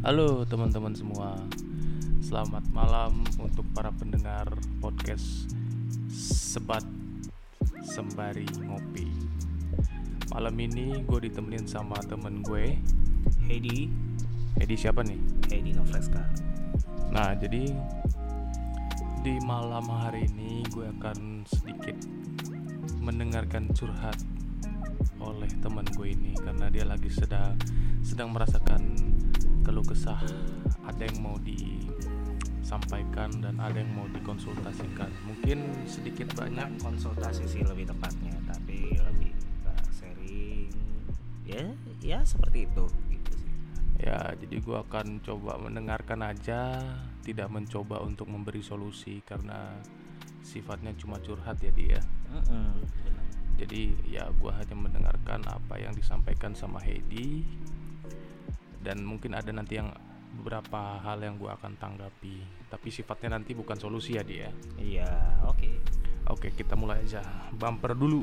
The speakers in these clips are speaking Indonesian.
Halo teman-teman semua. Selamat malam untuk para pendengar podcast Sebat Sembari Ngopi. Malam ini gue ditemenin sama temen gue. Heidi Edi siapa nih? Heidi Novreska. Nah jadi di malam hari ini gue akan sedikit mendengarkan curhat oleh teman gue ini karena dia lagi sedang sedang merasakan keluh kesah. Ada yang mau disampaikan dan ada yang mau dikonsultasikan. Mungkin sedikit banyak. Konsultasi sih lebih tepatnya tapi lebih ke sharing. Ya ya seperti itu gitu sih. Ya jadi gue akan coba mendengarkan aja tidak mencoba untuk memberi solusi karena sifatnya cuma curhat ya dia Mm-mm, benar. jadi ya gue hanya mendengarkan apa yang disampaikan sama Heidi dan mungkin ada nanti yang beberapa hal yang gue akan tanggapi. Tapi sifatnya nanti bukan solusi ya dia iya oke. Oke kita mulai aja. Bumper dulu.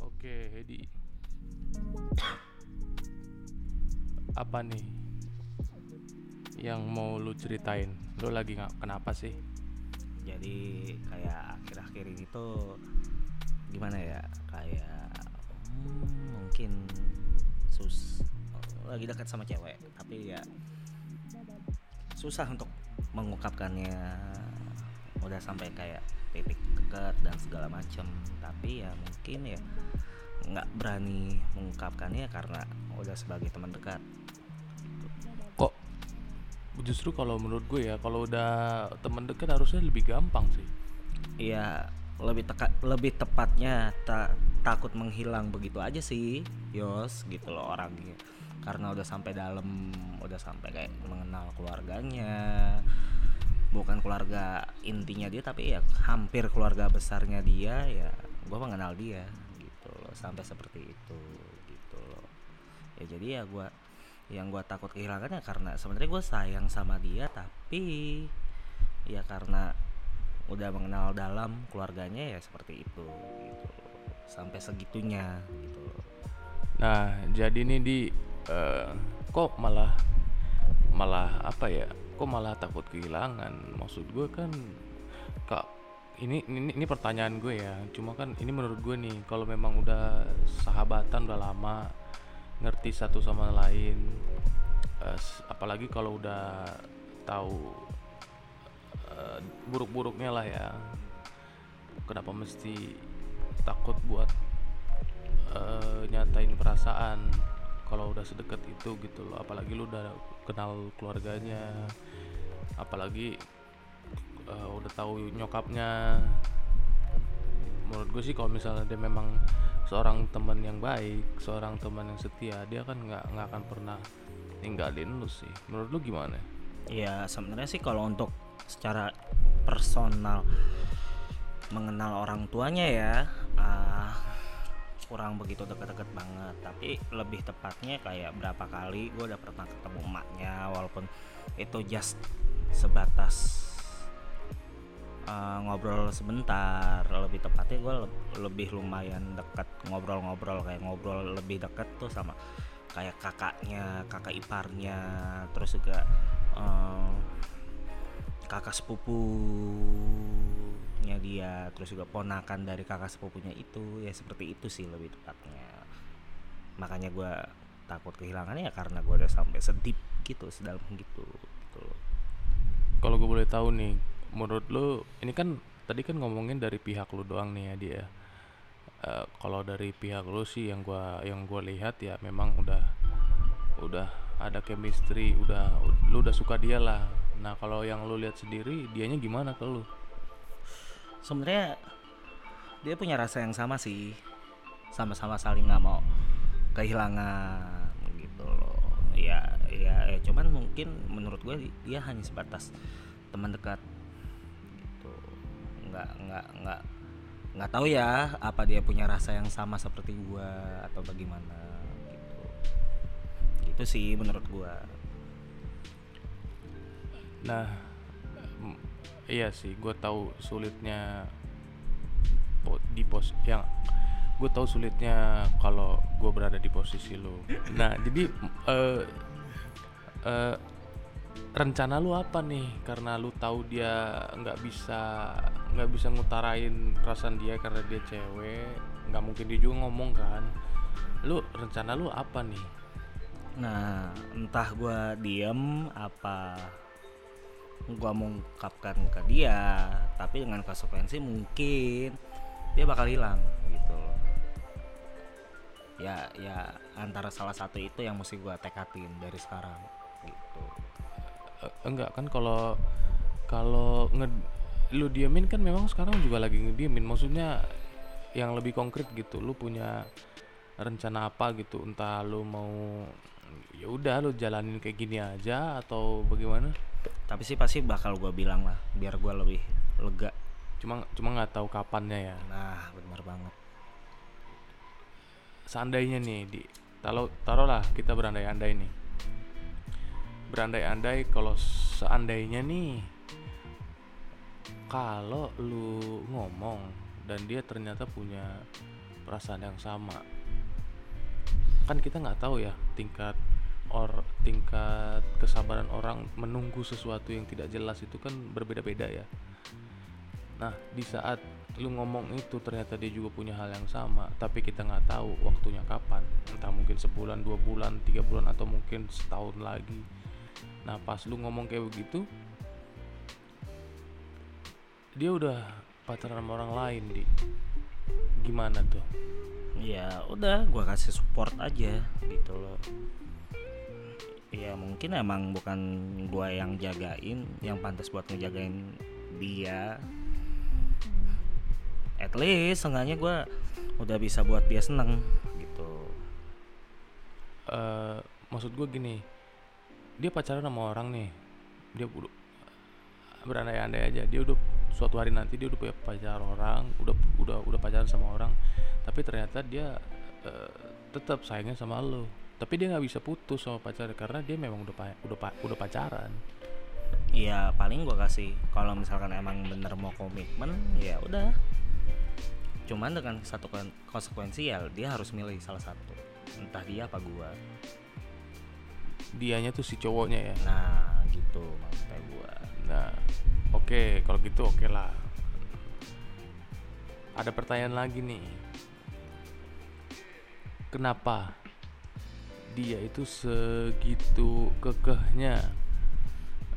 Oke Heidi apa nih yang mau lu ceritain? Lu lagi nggak kenapa sih jadi kayak akhir-akhir ini tuh gimana ya? Kayak hmm, mungkin sus lagi dekat sama cewek tapi ya susah untuk mengungkapkannya. Udah sampai kayak titik dekat dan segala macem. Tapi ya mungkin ya nggak berani mengungkapkannya karena udah sebagai teman dekat justru kalau menurut gue ya kalau udah temen dekat harusnya lebih gampang sih. Iya lebih teka, lebih tepatnya ta- takut menghilang begitu aja sih Yos gitu loh orangnya karena udah sampai dalam udah sampai kayak mengenal keluarganya. Bukan keluarga intinya dia tapi ya hampir keluarga besarnya dia ya gue mengenal dia gitu loh. Sampai seperti itu gitu loh. Ya jadi ya gue yang gue takut kehilangannya karena sebenarnya gue sayang sama dia tapi ya karena udah mengenal dalam keluarganya ya seperti itu gitu sampai segitunya gitu. Nah, jadi ini di eh, kok malah malah apa ya? Kok malah takut kehilangan? Maksud gue kan kak ini ini ini pertanyaan gue ya. Cuma kan ini menurut gue nih, kalau memang udah sahabatan udah lama, ngerti satu sama lain, s- apalagi kalau udah tahu eh, buruk-buruknya lah ya. Kenapa mesti takut buat eh, nyatain perasaan kalau udah sedekat itu gitu loh apalagi lu udah kenal keluarganya apalagi eh, udah tahu nyokapnya menurut gue sih kalau misalnya dia memang seorang teman yang baik seorang teman yang setia dia kan nggak nggak akan pernah ninggalin lu sih. Menurut lu gimana? Ya sebenarnya sih kalau untuk secara personal mengenal orang tuanya ya ah, kurang begitu deket-deket banget. Tapi lebih tepatnya kayak berapa kali gue udah pernah ketemu emaknya walaupun itu just sebatas uh, ngobrol sebentar. Lebih tepatnya gue lebih lumayan dekat ngobrol-ngobrol kayak ngobrol lebih dekat tuh sama kayak kakaknya kakak iparnya terus juga uh, kakak sepupunya dia terus juga ponakan dari kakak sepupunya itu ya seperti itu sih lebih tepatnya. Makanya gue takut kehilangannya ya karena gue udah sampai sedip gitu sedalam gitu gitu kalau gue boleh tahu nih menurut lu ini kan tadi kan ngomongin dari pihak lu doang nih ya dia Eh, kalau dari pihak lu sih yang gua yang gua lihat ya memang udah udah ada chemistry udah lu udah suka dia lah. Nah kalau yang lu lihat sendiri dianya gimana ke lu? Sebenarnya dia punya rasa yang sama sih. Sama-sama saling nggak mau kehilangan gitu loh. Ya ya ya cuman mungkin menurut gue dia hanya sebatas teman dekat nggak nggak nggak nggak tahu ya apa dia punya rasa yang sama seperti gua atau bagaimana gitu. Gitu sih menurut gua. Nah, iya sih gue tahu sulitnya di pos yang gue tahu sulitnya kalau gue berada di posisi lo nah jadi eh eh, rencana lu apa nih karena lu tahu dia nggak bisa nggak bisa ngutarain perasaan dia karena dia cewek nggak mungkin dia juga ngomong kan lu rencana lu apa nih Nah, entah gua diem apa gua mengungkapkan ke dia, tapi dengan konsekuensi mungkin dia bakal hilang gitu loh. Ya, ya antara salah satu itu yang mesti gua tekatin dari sekarang gitu. Eh, enggak kan kalau kalau nge lu diemin kan memang sekarang juga lagi ngediemin. Maksudnya yang lebih konkret gitu lu punya rencana apa gitu? Entah lu mau ya udah lu jalanin kayak gini aja atau bagaimana? Tapi sih pasti bakal gua bilang lah, biar gua lebih lega. cuma cuma nggak tahu kapannya ya. Nah, benar banget. seandainya nih di taruh taruhlah kita berandai-andai nih berandai-andai kalau seandainya nih kalau lu ngomong dan dia ternyata punya perasaan yang sama kan kita nggak tahu ya tingkat or tingkat kesabaran orang menunggu sesuatu yang tidak jelas itu kan berbeda-beda ya Nah, di saat lu ngomong itu ternyata dia juga punya hal yang sama, tapi kita nggak tahu waktunya kapan. Entah mungkin sebulan, dua bulan, tiga bulan, atau mungkin setahun lagi. Nah, pas lu ngomong kayak begitu, dia udah pacaran sama orang lain di. Gimana tuh? ya udah gua kasih support aja gitu loh. Ya mungkin emang bukan gua yang jagain yang pantas buat ngejagain dia. At least seenggaknya gua udah bisa buat dia seneng gitu. Eh maksud gue gini, dia pacaran sama orang nih, dia udah berandai-andai aja, dia udah suatu hari nanti dia udah punya pacar orang, udah udah udah pacaran sama orang, tapi ternyata dia eh, tetap sayangnya sama lo, tapi dia nggak bisa putus sama pacar karena dia memang udah pa- udah udah pacaran. ya paling gua kasih kalau misalkan emang bener mau komitmen ya udah. Cuman dengan satu kon- konsekuensi ya dia harus milih salah satu. Entah dia apa gua Dianya tuh si cowoknya ya. nah gitu maksudnya gua Nah, oke kalau gitu oke lah. Ada pertanyaan lagi nih. Kenapa dia itu segitu kekehnya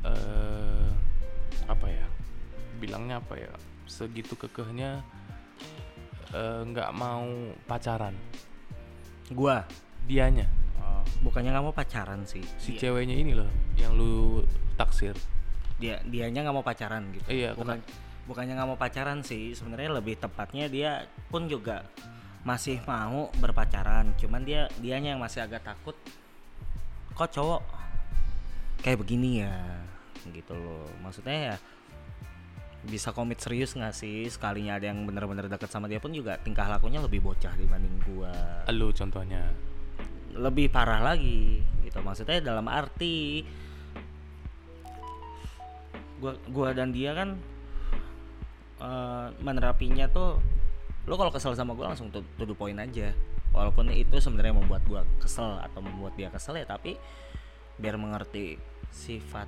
eh apa ya? Bilangnya apa ya? Segitu kekehnya eh, nggak mau pacaran. gua Dianya, bukannya nggak mau pacaran sih. Si Dia- ceweknya ini loh yang lu taksir. dia dianya nggak mau pacaran gitu. Iya, bukan bukannya nggak mau pacaran sih sebenarnya lebih tepatnya dia pun juga masih mau berpacaran. Cuman dia dianya yang masih agak takut kok cowok kayak begini ya? Gitu loh. Maksudnya ya bisa komit serius nggak sih? Sekalinya ada yang bener-bener deket sama dia pun juga tingkah lakunya lebih bocah dibanding gua. Lu contohnya. Lebih parah lagi gitu. Maksudnya dalam arti gua gua dan dia kan eh, menerapinya tuh lo kalau kesel sama gua langsung to, to the point aja. Walaupun itu sebenarnya membuat gua kesel atau membuat dia kesel ya tapi biar mengerti sifat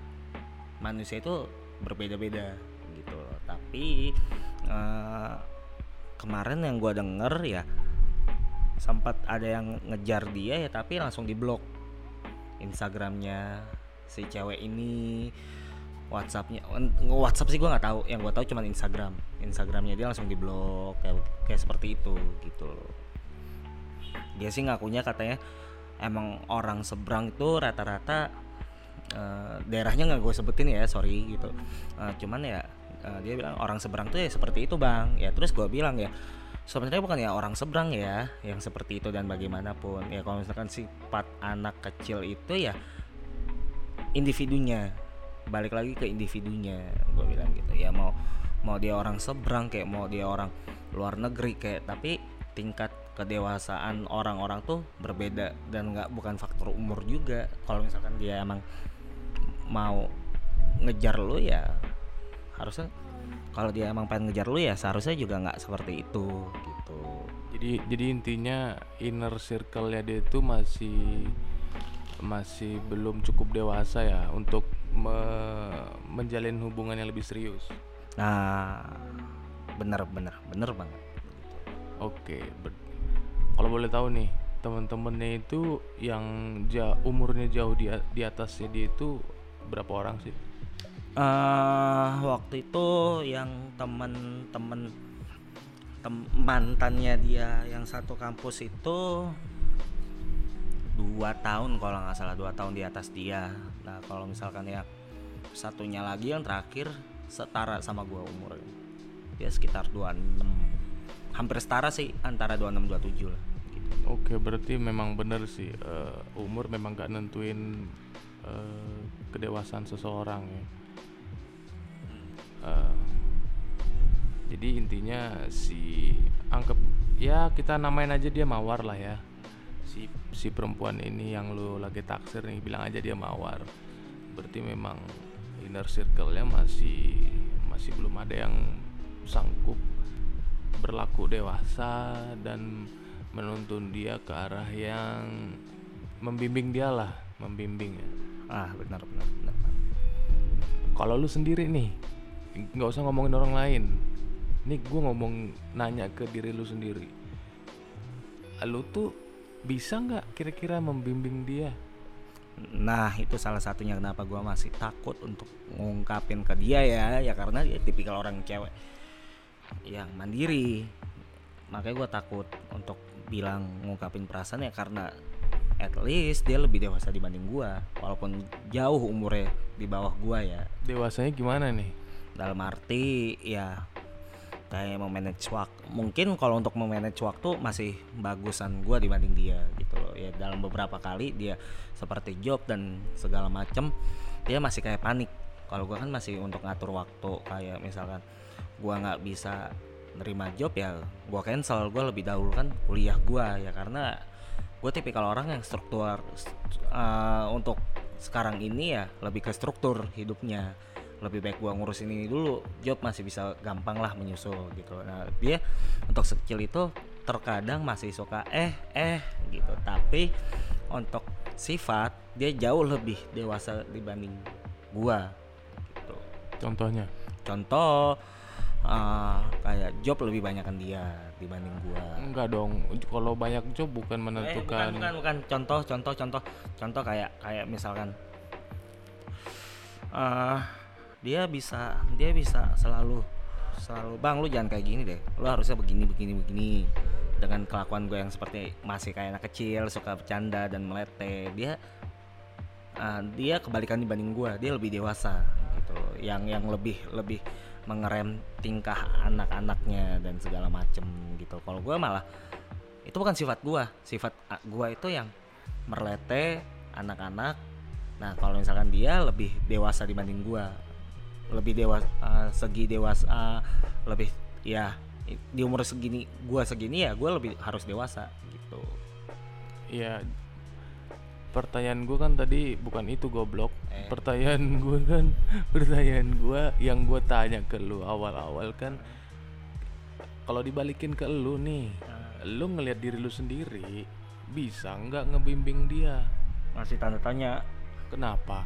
manusia itu berbeda-beda gitu. Tapi eh, kemarin yang gua denger ya sempat ada yang ngejar dia ya tapi langsung diblok Instagramnya si cewek ini WhatsAppnya WhatsApp sih gua nggak tahu yang gua tahu cuma Instagram. Instagramnya dia langsung diblok kayak kayak seperti itu gitu loh. Dia sih ngakunya katanya emang orang seberang itu rata-rata eh, daerahnya nggak gue sebutin ya sorry gitu. Eh, cuman ya eh, dia bilang orang seberang tuh ya seperti itu bang. Ya terus gua bilang ya sebenarnya bukan ya orang seberang ya yang seperti itu dan bagaimanapun. Ya kalau misalkan sifat anak kecil itu ya individunya. Balik lagi ke individunya gue bilang gitu. Ya mau mau dia orang seberang kayak mau dia orang luar negeri kayak tapi tingkat kedewasaan orang-orang tuh berbeda dan nggak bukan faktor umur juga. Kalau misalkan dia emang mau ngejar lu ya harusnya kalau dia emang pengen ngejar lu ya seharusnya juga nggak seperti itu gitu Jadi jadi intinya inner circle-nya dia itu masih masih belum cukup dewasa ya untuk me- menjalin hubungan yang lebih serius. nah bener bener bener banget Oke, kalau boleh tahu nih teman-temannya itu yang ja- umurnya jauh di di atasnya dia itu berapa orang sih? Eh waktu itu yang temen-temen tem- mantannya dia yang satu kampus itu dua tahun kalau nggak salah dua tahun di atas dia nah kalau misalkan ya satunya lagi yang terakhir setara sama gua umurnya dia sekitar 26 hampir setara sih antara 26 27 lah gitu. Oke, berarti memang benar sih eh, umur memang gak nentuin eh, kedewasaan seseorang ya. Jadi intinya si anggap ya kita namain aja dia mawar lah ya. Si si perempuan ini yang lu lagi taksir nih bilang aja dia mawar. Berarti memang inner circle-nya masih masih belum ada yang sanggup berlaku dewasa dan menuntun dia ke arah yang membimbing dia lah, membimbing ya. ah benar benar benar Kalau lu sendiri nih, nggak usah ngomongin orang lain. Nih gue ngomong nanya ke diri lu sendiri. Lu tuh bisa nggak kira-kira membimbing dia? Nah itu salah satunya kenapa gua masih takut untuk ngungkapin ke dia ya Ya karena dia tipikal orang cewek yang mandiri Makanya gua takut untuk bilang ngungkapin perasaan ya karena at least dia lebih dewasa dibanding gua Walaupun jauh umurnya di bawah gua ya Dewasanya gimana nih? Dalam arti ya kayak memanage waktu mungkin kalau untuk memanage waktu masih bagusan gua dibanding dia gitu loh. Ya dalam beberapa kali dia seperti job dan segala macem dia masih kayak panik. Kalau gua kan masih untuk ngatur waktu kayak misalkan gua nggak bisa nerima job ya gua cancel gua lebih dahulu kan kuliah gua ya. Karena gue tipikal orang yang struktur eh, untuk sekarang ini ya lebih ke struktur hidupnya lebih baik gua ngurusin ini dulu job masih bisa gampang lah menyusul gitu nah dia untuk sekecil itu terkadang masih suka eh eh gitu tapi untuk sifat dia jauh lebih dewasa dibanding gua gitu Contohnya? contoh eh, kayak job lebih banyak kan dia dibanding gua Enggak dong. Kalau banyak job bukan Eh, menentukan. bukan, bukan, bukan. Contoh, contoh, contoh, contoh kayak kayak misalkan, eh dia bisa, dia bisa selalu, selalu bang lu jangan kayak gini deh. Lu harusnya begini, begini, begini. Dengan kelakuan gue yang seperti masih kayak anak kecil, suka bercanda dan melete, dia eh, dia kebalikan dibanding gue. Dia lebih dewasa gitu, yang yang lebih lebih mengerem tingkah anak-anaknya dan segala macem gitu. Kalau gue malah itu bukan sifat gua sifat a- gua itu yang merlete anak-anak nah kalau misalkan dia lebih dewasa dibanding gua lebih dewasa segi dewasa uh, lebih ya di umur segini gua segini ya gua lebih harus dewasa gitu Iya. Pertanyaan gue kan tadi bukan itu goblok. Eh. Pertanyaan gue kan pertanyaan gue yang gue tanya ke lu awal-awal kan kalau dibalikin ke lu nih, lu ngelihat diri lu sendiri bisa nggak ngebimbing dia? masih tanda tanya Kenapa?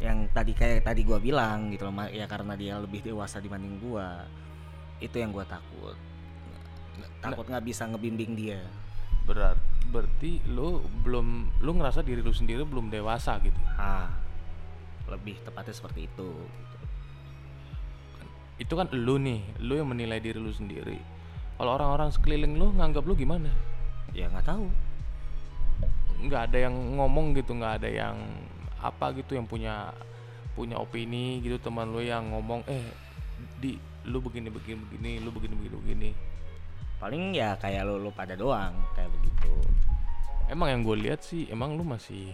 Yang tadi kayak tadi gua bilang gitu loh ya karena dia lebih dewasa dibanding gua itu yang gua takut takut nggak bisa ngebimbing dia Berat berarti lu belum lu ngerasa diri lu sendiri belum dewasa gitu. ah lebih tepatnya seperti itu gitu. Itu kan lu nih, lu yang menilai diri lu sendiri. Kalau orang-orang sekeliling lu nganggap lu gimana? ya nggak tahu nggak ada yang ngomong gitu nggak ada yang apa gitu yang punya punya opini gitu teman lu yang ngomong eh di lu begini begini begini lu begini begini begini. Paling ya kayak lu lu pada doang kayak begitu. Emang yang gue lihat sih emang lu masih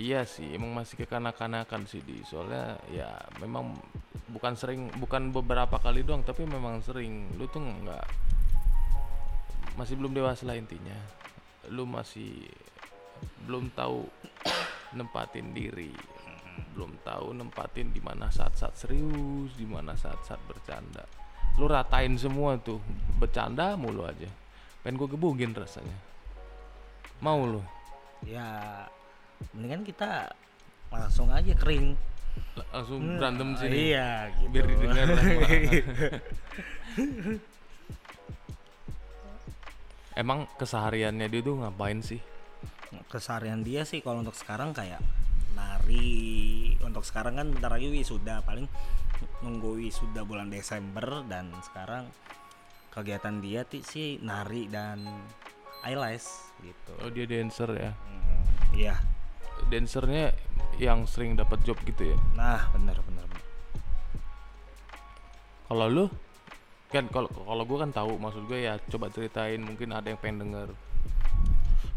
iya sih emang masih kekanak-kanakan sih di. Soalnya ya memang bukan sering bukan beberapa kali doang tapi memang sering. Lu tuh nggak masih belum dewasa lah intinya. Lu masih belum tahu nempatin diri. Belum tahu nempatin di mana saat-saat serius di mana saat-saat bercanda. Lu ratain semua tuh bercanda mulu aja. Pengen gue gebugin rasanya. Mau lu? Ya mendingan kita langsung aja kering. Langsung berantem sini. iya gitu. biar didengar emang kesehariannya dia tuh ngapain sih keseharian dia sih kalau untuk sekarang kayak nari untuk sekarang kan bentar lagi wisuda paling nunggu wisuda bulan Desember dan sekarang kegiatan dia sih nari dan eyelash gitu. Oh dia dancer ya? Hmm, iya. Dancernya yang sering dapat job gitu ya? Nah bener, bener. kalau lu? Kan kalau kalau gue kan tahu maksud gue ya coba ceritain mungkin ada yang pengen denger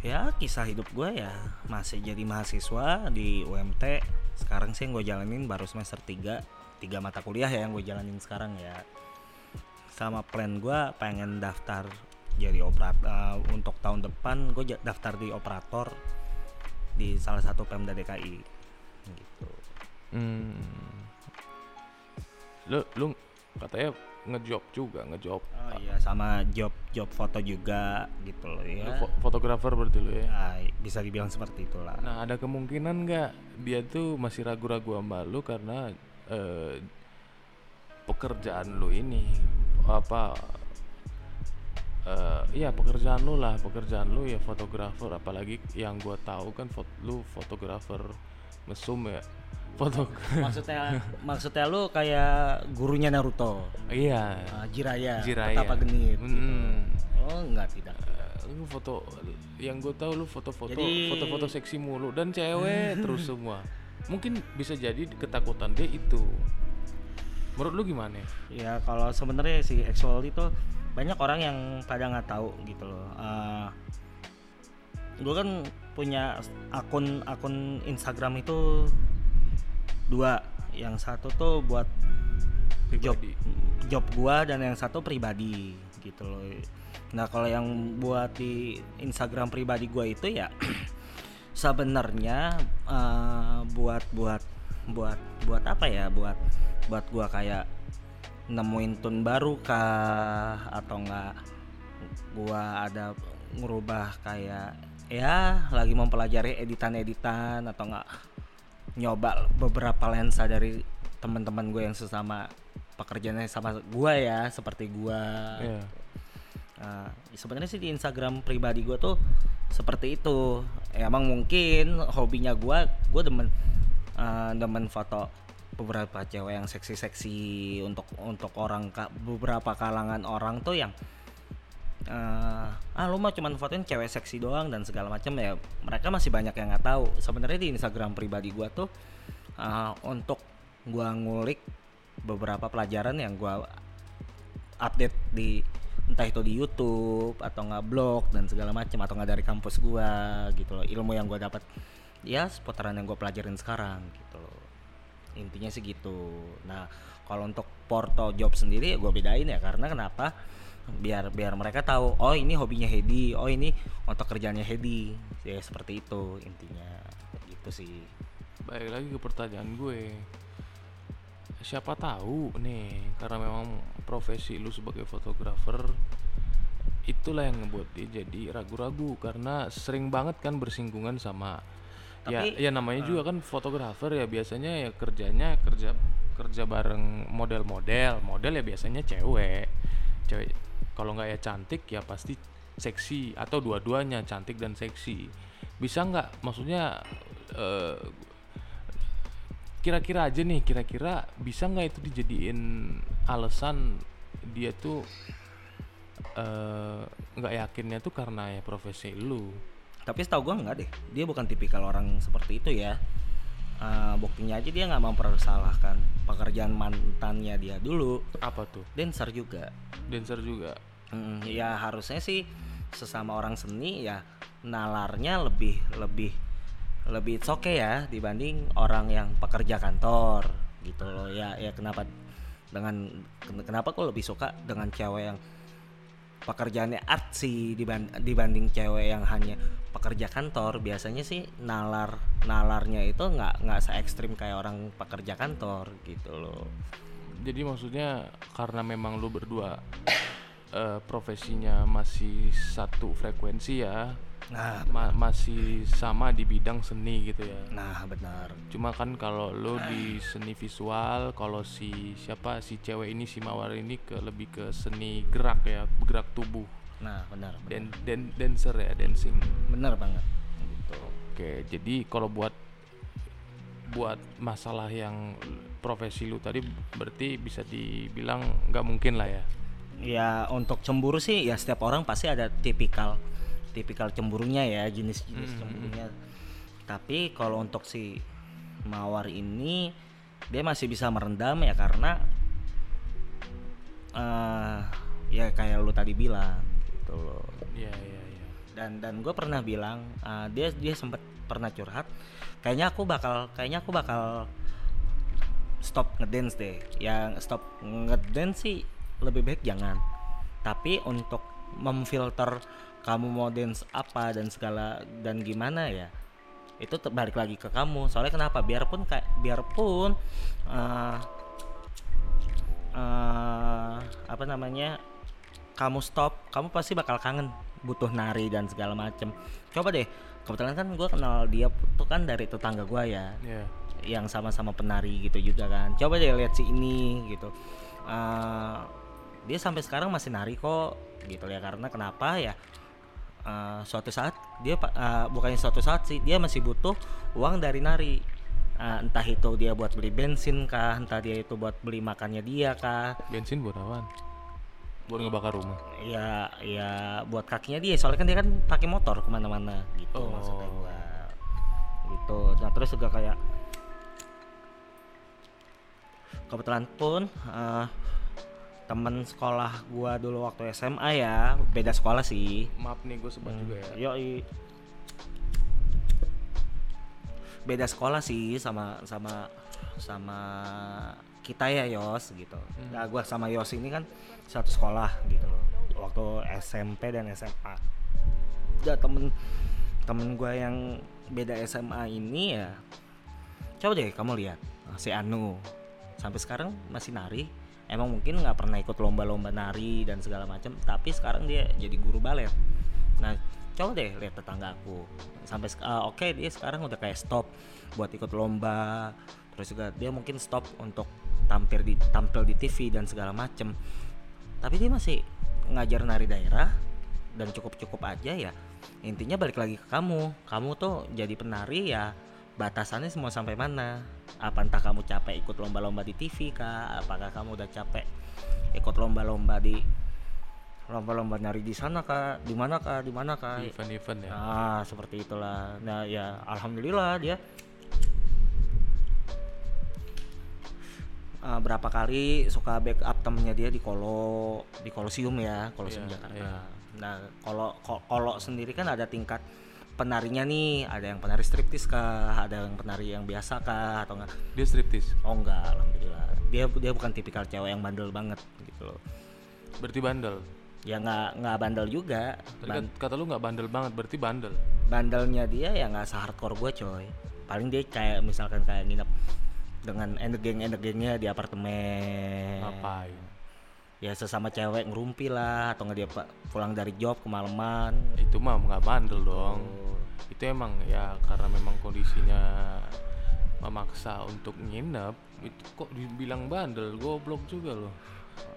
ya kisah hidup gue ya masih jadi mahasiswa di UMT sekarang sih yang gue jalanin baru semester 3 tiga mata kuliah ya yang gue jalanin sekarang ya. Sama plan gue pengen daftar jadi operator untuk tahun depan gue daftar di operator di salah satu Pemda DKI gitu. Hmm. lu lu katanya ngejob juga ngejob. Oh iya sama job job foto juga gitu loh ya. Fo- fotografer berarti lu ya? Nah, bisa dibilang seperti itulah. Nah ada kemungkinan nggak dia tuh masih ragu-ragu sama lu karena eh, pekerjaan lu ini apa eh iya pekerjaan lu lah pekerjaan lu ya fotografer. Apalagi yang gua tahu kan fot lu fotografer mesum ya foto maksudnya maksudnya lu kayak gurunya Naruto iya Ah, Jiraya, Jiraya. Petapa Genit gitu. Mm-mm. Oh enggak tidak. Eh, lu foto yang gue tahu lu foto-foto Jadi- foto-foto seksi mulu dan cewek terus semua mungkin bisa jadi ketakutan dia itu menurut lu gimana Ya kalau sebenarnya si actual itu banyak orang yang pada nggak tahu gitu loh. gue kan punya akun akun Instagram itu dua. Yang satu tuh buat job pribadi job gua dan yang satu pribadi gitu loh. Nah kalau yang buat di Instagram pribadi gua itu ya sebenarnya eh, buat buat buat buat apa ya buat buat gua kayak nemuin tune baru kah atau enggak gua ada ngerubah kayak ya lagi mempelajari editan-editan atau enggak nyoba beberapa lensa dari teman-teman gue yang sesama pekerjaannya sama gua ya seperti gua Iya. Nah, sebenarnya sih di Instagram pribadi gue tuh seperti itu. Ya, emang mungkin hobinya gue, gue demen eh, demen foto beberapa cewek yang seksi-seksi untuk untuk orang beberapa kalangan orang tuh yang eh, ah lu mah cuman fotoin cewek seksi doang dan segala macam ya. Mereka masih banyak yang nggak tahu. Sebenarnya di Instagram pribadi gua tuh eh, untuk gua ngulik beberapa pelajaran yang gua update di entah itu di YouTube atau nggak blog dan segala macam atau nggak dari kampus gua gitu loh. Ilmu yang gua dapat ya seputaran yang gue pelajarin sekarang gitu loh. Intinya sih gitu. Nah kalau untuk porto job sendiri gue bedain ya karena kenapa biar biar mereka tahu oh ini hobinya Hedi oh ini untuk kerjanya Hedi. Ya seperti itu intinya. Gitu sih. Balik lagi ke pertanyaan gue. Siapa tahu nih karena memang profesi lu sebagai fotografer itulah yang ngebuat dia jadi ragu-ragu. Karena sering banget kan bersinggungan sama Tapi, ya ya namanya juga kan fotografer ya biasanya ya kerjanya kerja kerja bareng model-model. Model ya biasanya cewek. Cewek kalau nggak ya cantik ya pasti seksi atau dua-duanya cantik dan seksi. Bisa nggak? Maksudnya eh, kira-kira aja nih kira-kira bisa nggak itu dijadiin alasan dia tuh eh, nggak yakinnya tuh karena ya profesi lu? Tapi setahu gue nggak deh. Dia bukan tipikal orang seperti itu ya Eh, buktinya aja dia nggak mempersalahkan pekerjaan mantannya dia dulu. Apa tuh? Dancer juga. Dancer juga? Mm, ya harusnya sih sesama orang seni ya nalarnya lebih lebih lebih it's okay ya dibanding orang yang pekerja kantor gitu loh. Ya ya kenapa dengan ken- kenapa kok lebih suka dengan cewek yang pekerjaannya artsy diban- dibanding cewek yang hanya pekerja kantor biasanya sih nalar nalarnya itu nggak nggak se ekstrim kayak orang pekerja kantor gitu loh Jadi maksudnya karena memang lu berdua eh, profesinya masih satu frekuensi ya, nah ma- masih sama di bidang seni gitu ya. nah benar Cuma kan kalau lu di seni visual, kalau si siapa si cewek ini si Mawar ini ke lebih ke seni gerak ya, gerak tubuh. Nah benar benar, Dan dan dancer ya, dancing. benar banget. Gitu. Oke, jadi kalau buat buat masalah yang profesi lu tadi berarti bisa dibilang nggak mungkin lah ya. ya untuk cemburu sih ya setiap orang pasti ada tipikal tipikal cemburunya ya jenis-jenis cemburunya. tapi kalau untuk si mawar ini dia masih bisa merendam ya karena eh ya kayak lu tadi bilang gitu loh. Iya iya iya. dan dan gue pernah bilang eh, dia dia sempat pernah curhat kayaknya aku bakal kayaknya aku bakal stop ngedance deh. Yang stop ngedance sih lebih baik jangan. Tapi untuk memfilter kamu mau dance apa dan segala dan gimana ya itu balik lagi ke kamu. Soalnya kenapa? Biarpun kayak biarpun eh eh, apa namanya kamu stop kamu pasti bakal kangen butuh nari dan segala macem. Coba deh kebetulan kan gue kenal dia tuh kan dari tetangga gue ya Iya. yang sama-sama penari gitu juga kan. Coba deh lihat si ini gitu. Eh, dia sampai sekarang masih nari kok gitu ya. Karena kenapa ya? Eh, suatu saat dia eh, bukannya suatu saat sih dia masih butuh uang dari nari. Eh, entah itu dia buat beli bensin kah entah dia itu buat beli makannya dia kah. Bensin buat apaan? Buat ngebakar rumah. ya ya buat kakinya dia soalnya kan dia kan pakai motor ke mana-mana gitu Oh. maksudnya gua gitu nah terus juga kayak kebetulan pun eh, temen sekolah gua dulu waktu SMA ya beda sekolah sih Maaf nih gue sebut juga ya. Yoi. Beda sekolah sih sama sama sama kita ya Yos gitu. Nah, gua sama Yos ini kan satu sekolah gitu loh. Waktu SMP dan SMA. Ya temen temen gua yang beda SMA ini ya coba deh kamu lihat nah, si Anu sampai sekarang masih nari emang mungkin nggak pernah ikut lomba-lomba nari dan segala macam tapi sekarang dia jadi guru balet nah coba deh lihat tetanggaku sampai sek- ah, oke dia sekarang udah kayak stop buat ikut lomba terus juga dia mungkin stop untuk tampil di tampil di TV dan segala macem. Tapi dia masih ngajar nari daerah dan cukup-cukup aja ya. Intinya balik lagi ke kamu. Kamu tuh jadi penari ya batasannya semua sampai mana? Apa entah kamu capek ikut lomba-lomba di TV kah? Apakah kamu udah capek ikut lomba-lomba di lomba-lomba nari di sana kah? Di mana kah? Di mana Di Event-event ya. Nah, seperti itulah. Nah, ya alhamdulillah dia uh, berapa kali suka backup temennya dia di Kolo di Kolosium ya, Kolosium Iya, Jakarta. iya. Nah, kalau Kolo sendiri kan ada tingkat penarinya nih, ada yang penari striptis kah, ada yang penari yang biasa kah atau enggak? Dia striptis. Oh enggak, alhamdulillah. Dia dia bukan tipikal cewek yang bandel banget gitu loh. Berarti bandel. Ya nggak nggak bandel juga. Tadi Ban- kan kata lu nggak bandel banget, berarti bandel. bandelnya dia ya nggak sehardcore gue coy paling dia kayak misalkan kayak nginep dengan energeng energingnya di apartemen Ngapain? ya sesama cewek ngerumpi lah atau nggak dia pulang dari job kemalaman Itu mah nggak bandel dong. Itu emang ya karena memang kondisinya memaksa untuk nginep. Itu kok dibilang bandel, goblok juga loh.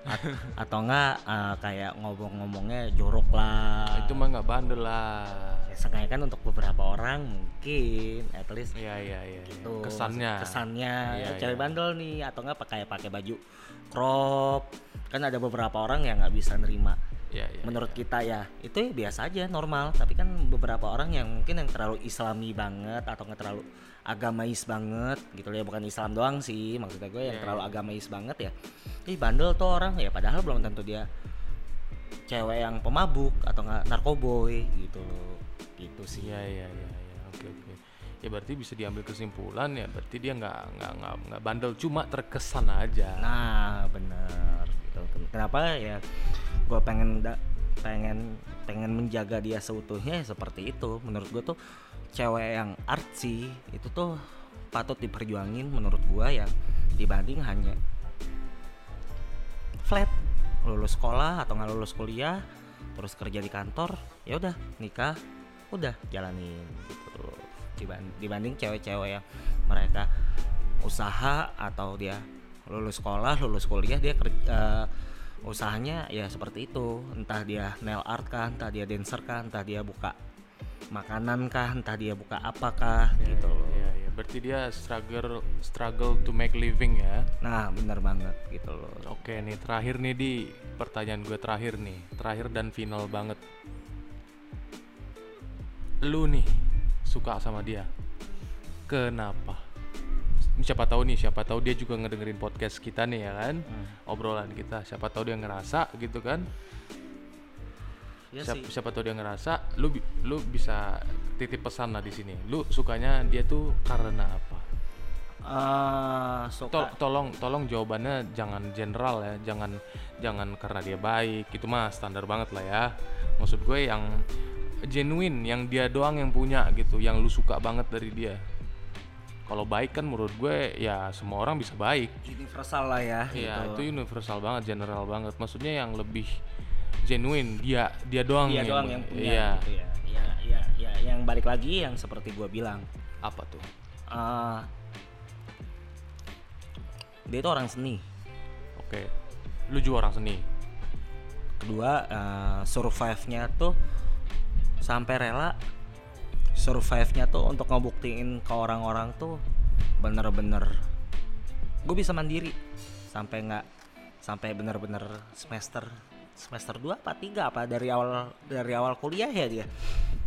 At- atau enggak eh, kayak ngomong-ngomongnya jorok lah Itu mah nggak bandel lah. Ya, seenggaknya kan untuk beberapa orang mungkin at least Iya iya iya. iya. gitu Kesannya. kesannya Iya, ya, cewek iya. bandel nih atau enggak pakai pakai baju crop kan ada beberapa orang yang nggak bisa nerima Iya iya. menurut kita ya itu ya biasa aja normal tapi kan beberapa orang yang mungkin yang terlalu islami banget atau nggak terlalu agamais banget gitu loh ya bukan Islam doang sih maksudnya gue yang Iya, terlalu agamais banget ya ih bandel tuh orang ya padahal belum tentu dia cewek yang pemabuk atau nggak narkoboy gitu loh gitu sih Iya iya iya iya. Oke oke. Ya berarti bisa diambil kesimpulan ya berarti dia nggak nggak nggak nggak bandel cuma terkesan aja. nah. Ken- kenapa ya gue pengen da- pengen pengen menjaga dia seutuhnya ya seperti itu menurut gue tuh cewek yang artsy itu tuh patut diperjuangin menurut gua ya dibanding hanya flat lulus sekolah atau nggak lulus kuliah terus kerja di kantor ya udah nikah udah jalanin gitu. Diban- dibanding cewek-cewek yang mereka usaha atau dia lulus sekolah lulus kuliah dia kerja usahanya ya seperti itu. Entah dia nail art kah entah dia dancer kah entah dia buka makanan kah entah dia buka apakah Ya, gitu. loh ya, ya. berarti dia struggle struggle to make living ya? Nah bener banget gitu loh. Oke nih terakhir nih di. Pertanyaan gue terakhir nih. Terakhir dan final banget lu nih suka sama dia. Kenapa? Siapa tahu nih siapa tahu dia juga ngedengerin podcast kita nih ya kan? Obrolan kita. Siapa tahu dia ngerasa gitu kan? Ya siapa, sih. siapa tahu dia ngerasa lu lu bisa titip pesan lah di sini. Lu sukanya dia tuh karena apa? Tol- suka. Tolong tolong jawabannya jangan general ya. Jangan jangan karena dia baik. Itu mah standar banget lah ya. Maksud gue yang genuine yang dia doang yang punya gitu yang lu suka banget dari dia. Kalau baik kan menurut gue ya semua orang bisa baik. Universal lah ya Iya gitu. itu universal banget general banget. Maksudnya yang lebih genuine dia dia doang dia doang yang punya iya. gitu ya. ya ya ya yang balik lagi yang seperti gua bilang. Apa tuh? Eh, dia itu orang seni. Oke. Lu juga orang seni? Kedua eh, survive-nya tuh sampai rela survive-nya tuh untuk ngebuktiin ke orang-orang tuh bener-bener gue bisa mandiri sampai nggak sampai bener-bener semester semester 2 apa 3 apa dari awal dari awal kuliah ya dia.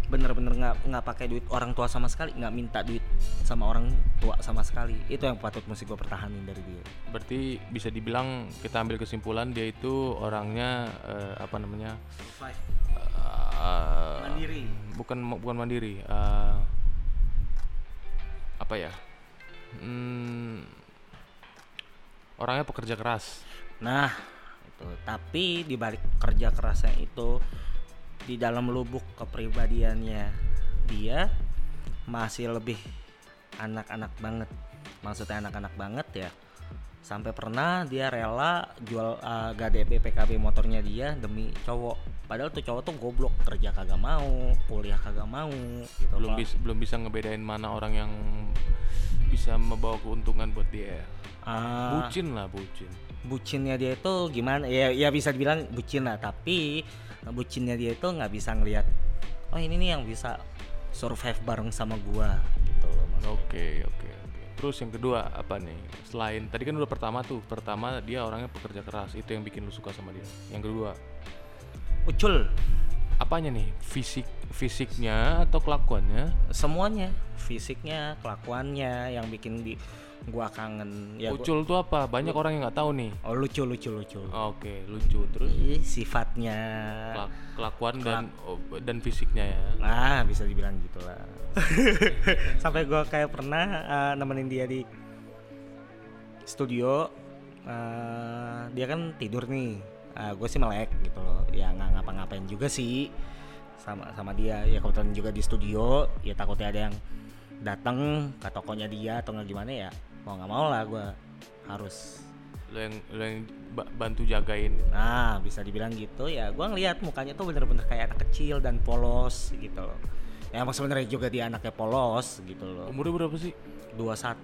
Bener-bener nggak nggak pakai duit orang tua sama sekali nggak minta duit sama orang tua sama sekali. Itu yang patut mesti gue pertahanin dari dia. Berarti bisa dibilang kita ambil kesimpulan dia itu orangnya eh, apa namanya eh, mandiri bukan bukan mandiri eh, apa ya Hmm, orangnya pekerja keras Nah, itu. Tapi di balik kerja kerasnya itu di dalam lubuk kepribadiannya dia masih lebih anak-anak banget. Maksudnya anak-anak banget ya. Sampai pernah dia rela jual uh, GDP PKB motornya dia demi cowok. Padahal tuh cowok tuh goblok, kerja kagak mau, kuliah kagak mau gitu. belum bisa belum bisa ngebedain mana orang yang bisa membawa keuntungan buat dia Ah, bucin lah bucin bucinnya dia itu gimana ya ya bisa dibilang bucin lah tapi bucinnya dia itu nggak bisa ngelihat oh ini nih yang bisa survive bareng sama gua gitu loh maksudnya. Oke oke oke. Terus yang kedua apa nih? Selain tadi kan udah pertama tuh, pertama dia orangnya pekerja keras, itu yang bikin lu suka sama dia. Yang kedua, ucul apanya nih? Fisik fisiknya atau kelakuannya? semuanya fisiknya kelakuannya yang bikin di gua kangen ya gua- Ucul tuh apa? Banyak orang yang nggak tahu nih. oh lucu lucu lucu Oke, lucu. Terus sifatnya kelak- kelakuan dan oh, dan fisiknya ya. Nah, bisa dibilang gitu lah. Sampai gua kayak pernah eh, nemenin dia di studio. eh, dia kan tidur nih. Gue sih melek gitu loh. Ya nggak ngapa-ngapain juga sih sama sama dia. Ya kebetulan juga di studio. Ya takutnya ada yang datang ke tokonya dia atau nggak gimana ya. Mau nggak mau lah gue harus Lu yang lu yang ba- bantu jagain. Nah, bisa dibilang gitu ya. Gua ngelihat mukanya tuh bener-bener kayak anak kecil dan polos gitu loh. Ya emang sebenarnya juga dia anaknya polos gitu loh. Umurnya berapa sih? Dua saat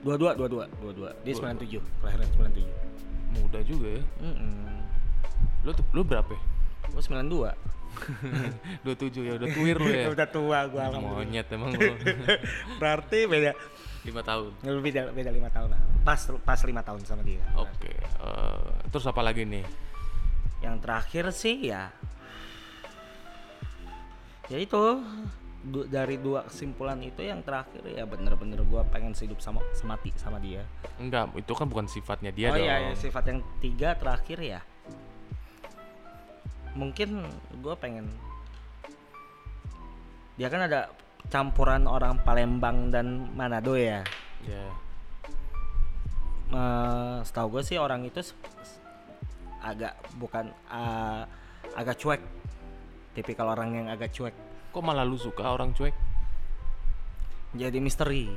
dua dua dua dua dua dua dia sembilan tujuh kelahiran sembilan tujuh Muda juga ya. Lu tuh- lu berapa? ya? gue sembilan dua 27 ya udah tuir lu ya. udah tua gue alhamdulillah Monyet emang lu. berarti beda 5 tahun. beda beda lima tahun lah pas pas lima tahun sama dia Oke, eh, terus apa lagi nih? yang terakhir sih ya ya itu du- dari dua kesimpulan itu yang terakhir ya bener-bener gua pengen hidup sama semati sama dia. Enggak, itu kan bukan sifatnya dia oh dong. iya, ya, sifat yang tiga terakhir ya. Mungkin gua pengen dia kan ada campuran orang Palembang dan Manado ya. Ya. Eh, setahu gue sih orang itu agak bukan eh, agak cuek. Tipikal orang yang agak cuek kok malah lu suka orang cuek? Jadi misteri.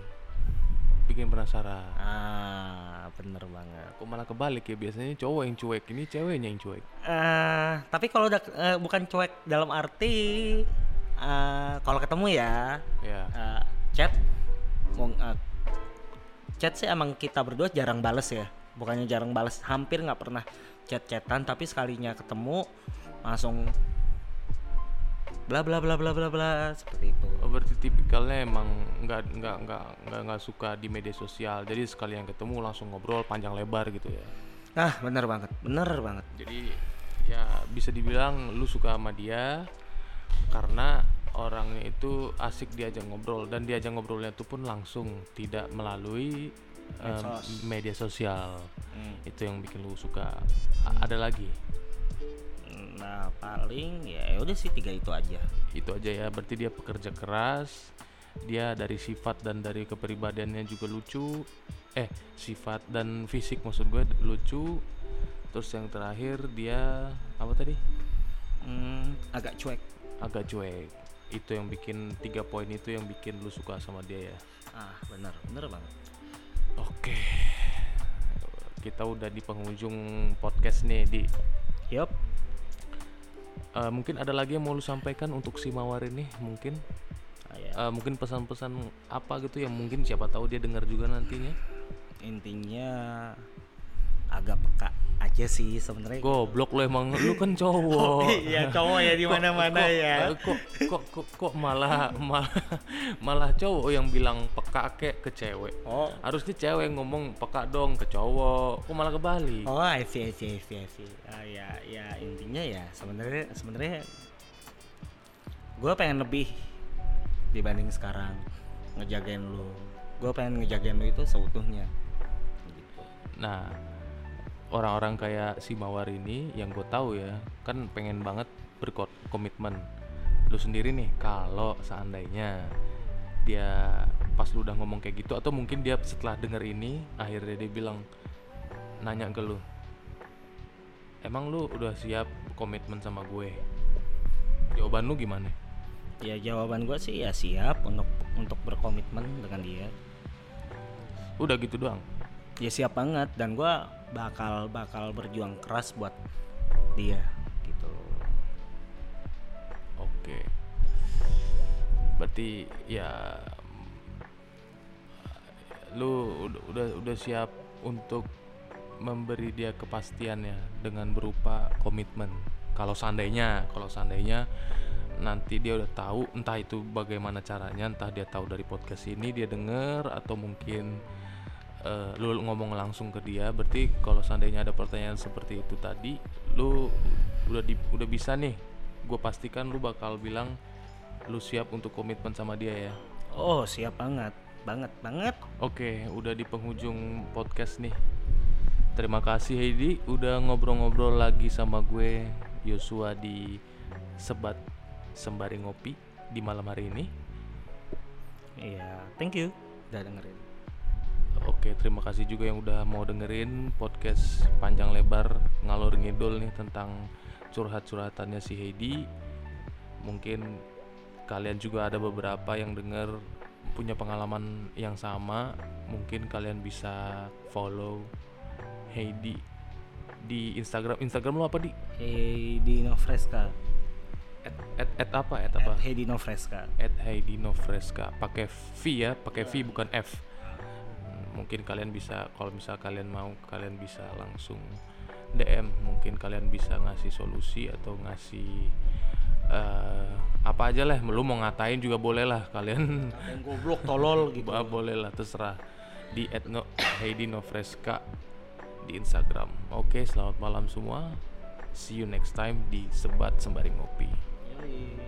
Bikin penasaran. Ah bener banget. Kok malah kebalik ya? Biasanya cowok yang cuek ini ceweknya yang cuek. Eh tapi kalau udah eh, bukan cuek dalam arti eh kalau ketemu ya ya. eh, chat mau eh, chat sih emang kita berdua jarang bales ya. Bukannya jarang bales hampir nggak pernah chat-chatan tapi sekalinya ketemu langsung bla bla bla bla bla bla seperti itu. Oh, berarti tipikalnya emang nggak nggak nggak nggak nggak suka di media sosial. Jadi sekali yang ketemu langsung ngobrol panjang lebar gitu ya? Ah bener banget bener banget. Jadi ya bisa dibilang lu suka sama dia karena orangnya itu asik diajak ngobrol dan diajak ngobrolnya itu pun langsung tidak melalui Medsos. media sosial. Hmm. itu yang bikin lu suka. A- ada lagi nah paling ya udah sih tiga itu aja. Itu aja ya berarti dia pekerja keras dia dari sifat dan dari kepribadiannya juga lucu. Eh sifat dan fisik maksud gue lucu. Terus yang terakhir dia apa tadi? Hmm, agak cuek. Agak cuek. Itu yang bikin tiga poin itu yang bikin lu suka sama dia ya? Ah bener bener banget. Oke. Kita udah di penghujung podcast nih di. Yup Eh, mungkin ada lagi yang mau lu sampaikan untuk si mawar ini mungkin? Ah, ya. Eh, mungkin pesan-pesan apa gitu yang mungkin siapa tahu dia dengar juga nantinya? Intinya agak peka aja sih sebenarnya Goblok lo emang lu kan cowok. iya cowok ya di mana-mana ya eh, Kok kok kok kok malah malah malah cowok yang bilang peka kek ke cewek. oh Harusnya cewek ngomong peka dong ke cowok. Kok malah kebalik? oh I see I see I see, I see. Ah, ya ya intinya ya sebenarnya sebenarnya gue pengen lebih dibanding sekarang ngejagain lu gue pengen ngejagain lu itu seutuhnya gitu. Nah, orang-orang kayak si Mawar ini yang gue tahu ya, kan pengen banget berkomitmen. Lu sendiri nih, kalau seandainya dia pas lu udah ngomong kayak gitu atau mungkin dia setelah denger ini akhirnya dia bilang nanya ke lu emang lu udah siap komitmen sama gue? Jawaban lu gimana? Ya jawaban gue sih ya siap untuk untuk berkomitmen dengan dia. Udah gitu doang ya siap banget dan gue bakal bakal berjuang keras buat dia gitu Oke. Berarti ya lu udah udah, udah siap untuk memberi dia kepastian ya dengan berupa komitmen. Kalau seandainya, kalau seandainya nanti dia udah tahu entah itu bagaimana caranya, entah dia tahu dari podcast ini dia denger atau mungkin eh, lu ngomong langsung ke dia. Berarti kalau seandainya ada pertanyaan seperti itu tadi, lu udah di, udah bisa nih. Gue pastikan lu bakal bilang lu siap untuk komitmen sama dia ya. oh siap banget banget banget Oke, udah di penghujung podcast nih. Terima kasih Heidi udah ngobrol-ngobrol lagi sama gue Yosua di Sebat Sembari Ngopi di malam hari ini. iya thank you udah dengerin Oke, terima kasih juga yang udah mau dengerin podcast panjang lebar ngalor ngidul nih tentang curhat-curhatannya si Heidi. Mungkin kalian juga ada beberapa yang denger punya pengalaman yang sama. Mungkin kalian bisa follow Heidi di Instagram. Instagram lo apa di? Heidi Novreska At, at, at apa? At apa? At Heidi Novreska at Heidi Novreska pakai V ya pakai V bukan F mungkin kalian bisa kalau misal kalian mau kalian bisa langsung DM mungkin kalian bisa ngasih solusi atau ngasih uh, apa aja lah. Lu mau ngatain juga boleh lah. Kalian yang goblok tolol gitu. Bah, boleh lah terserah. Di etno Heidi Novreska di Instagram. Oke selamat malam semua. See you next time di sebat sembari ngopi. Yoi.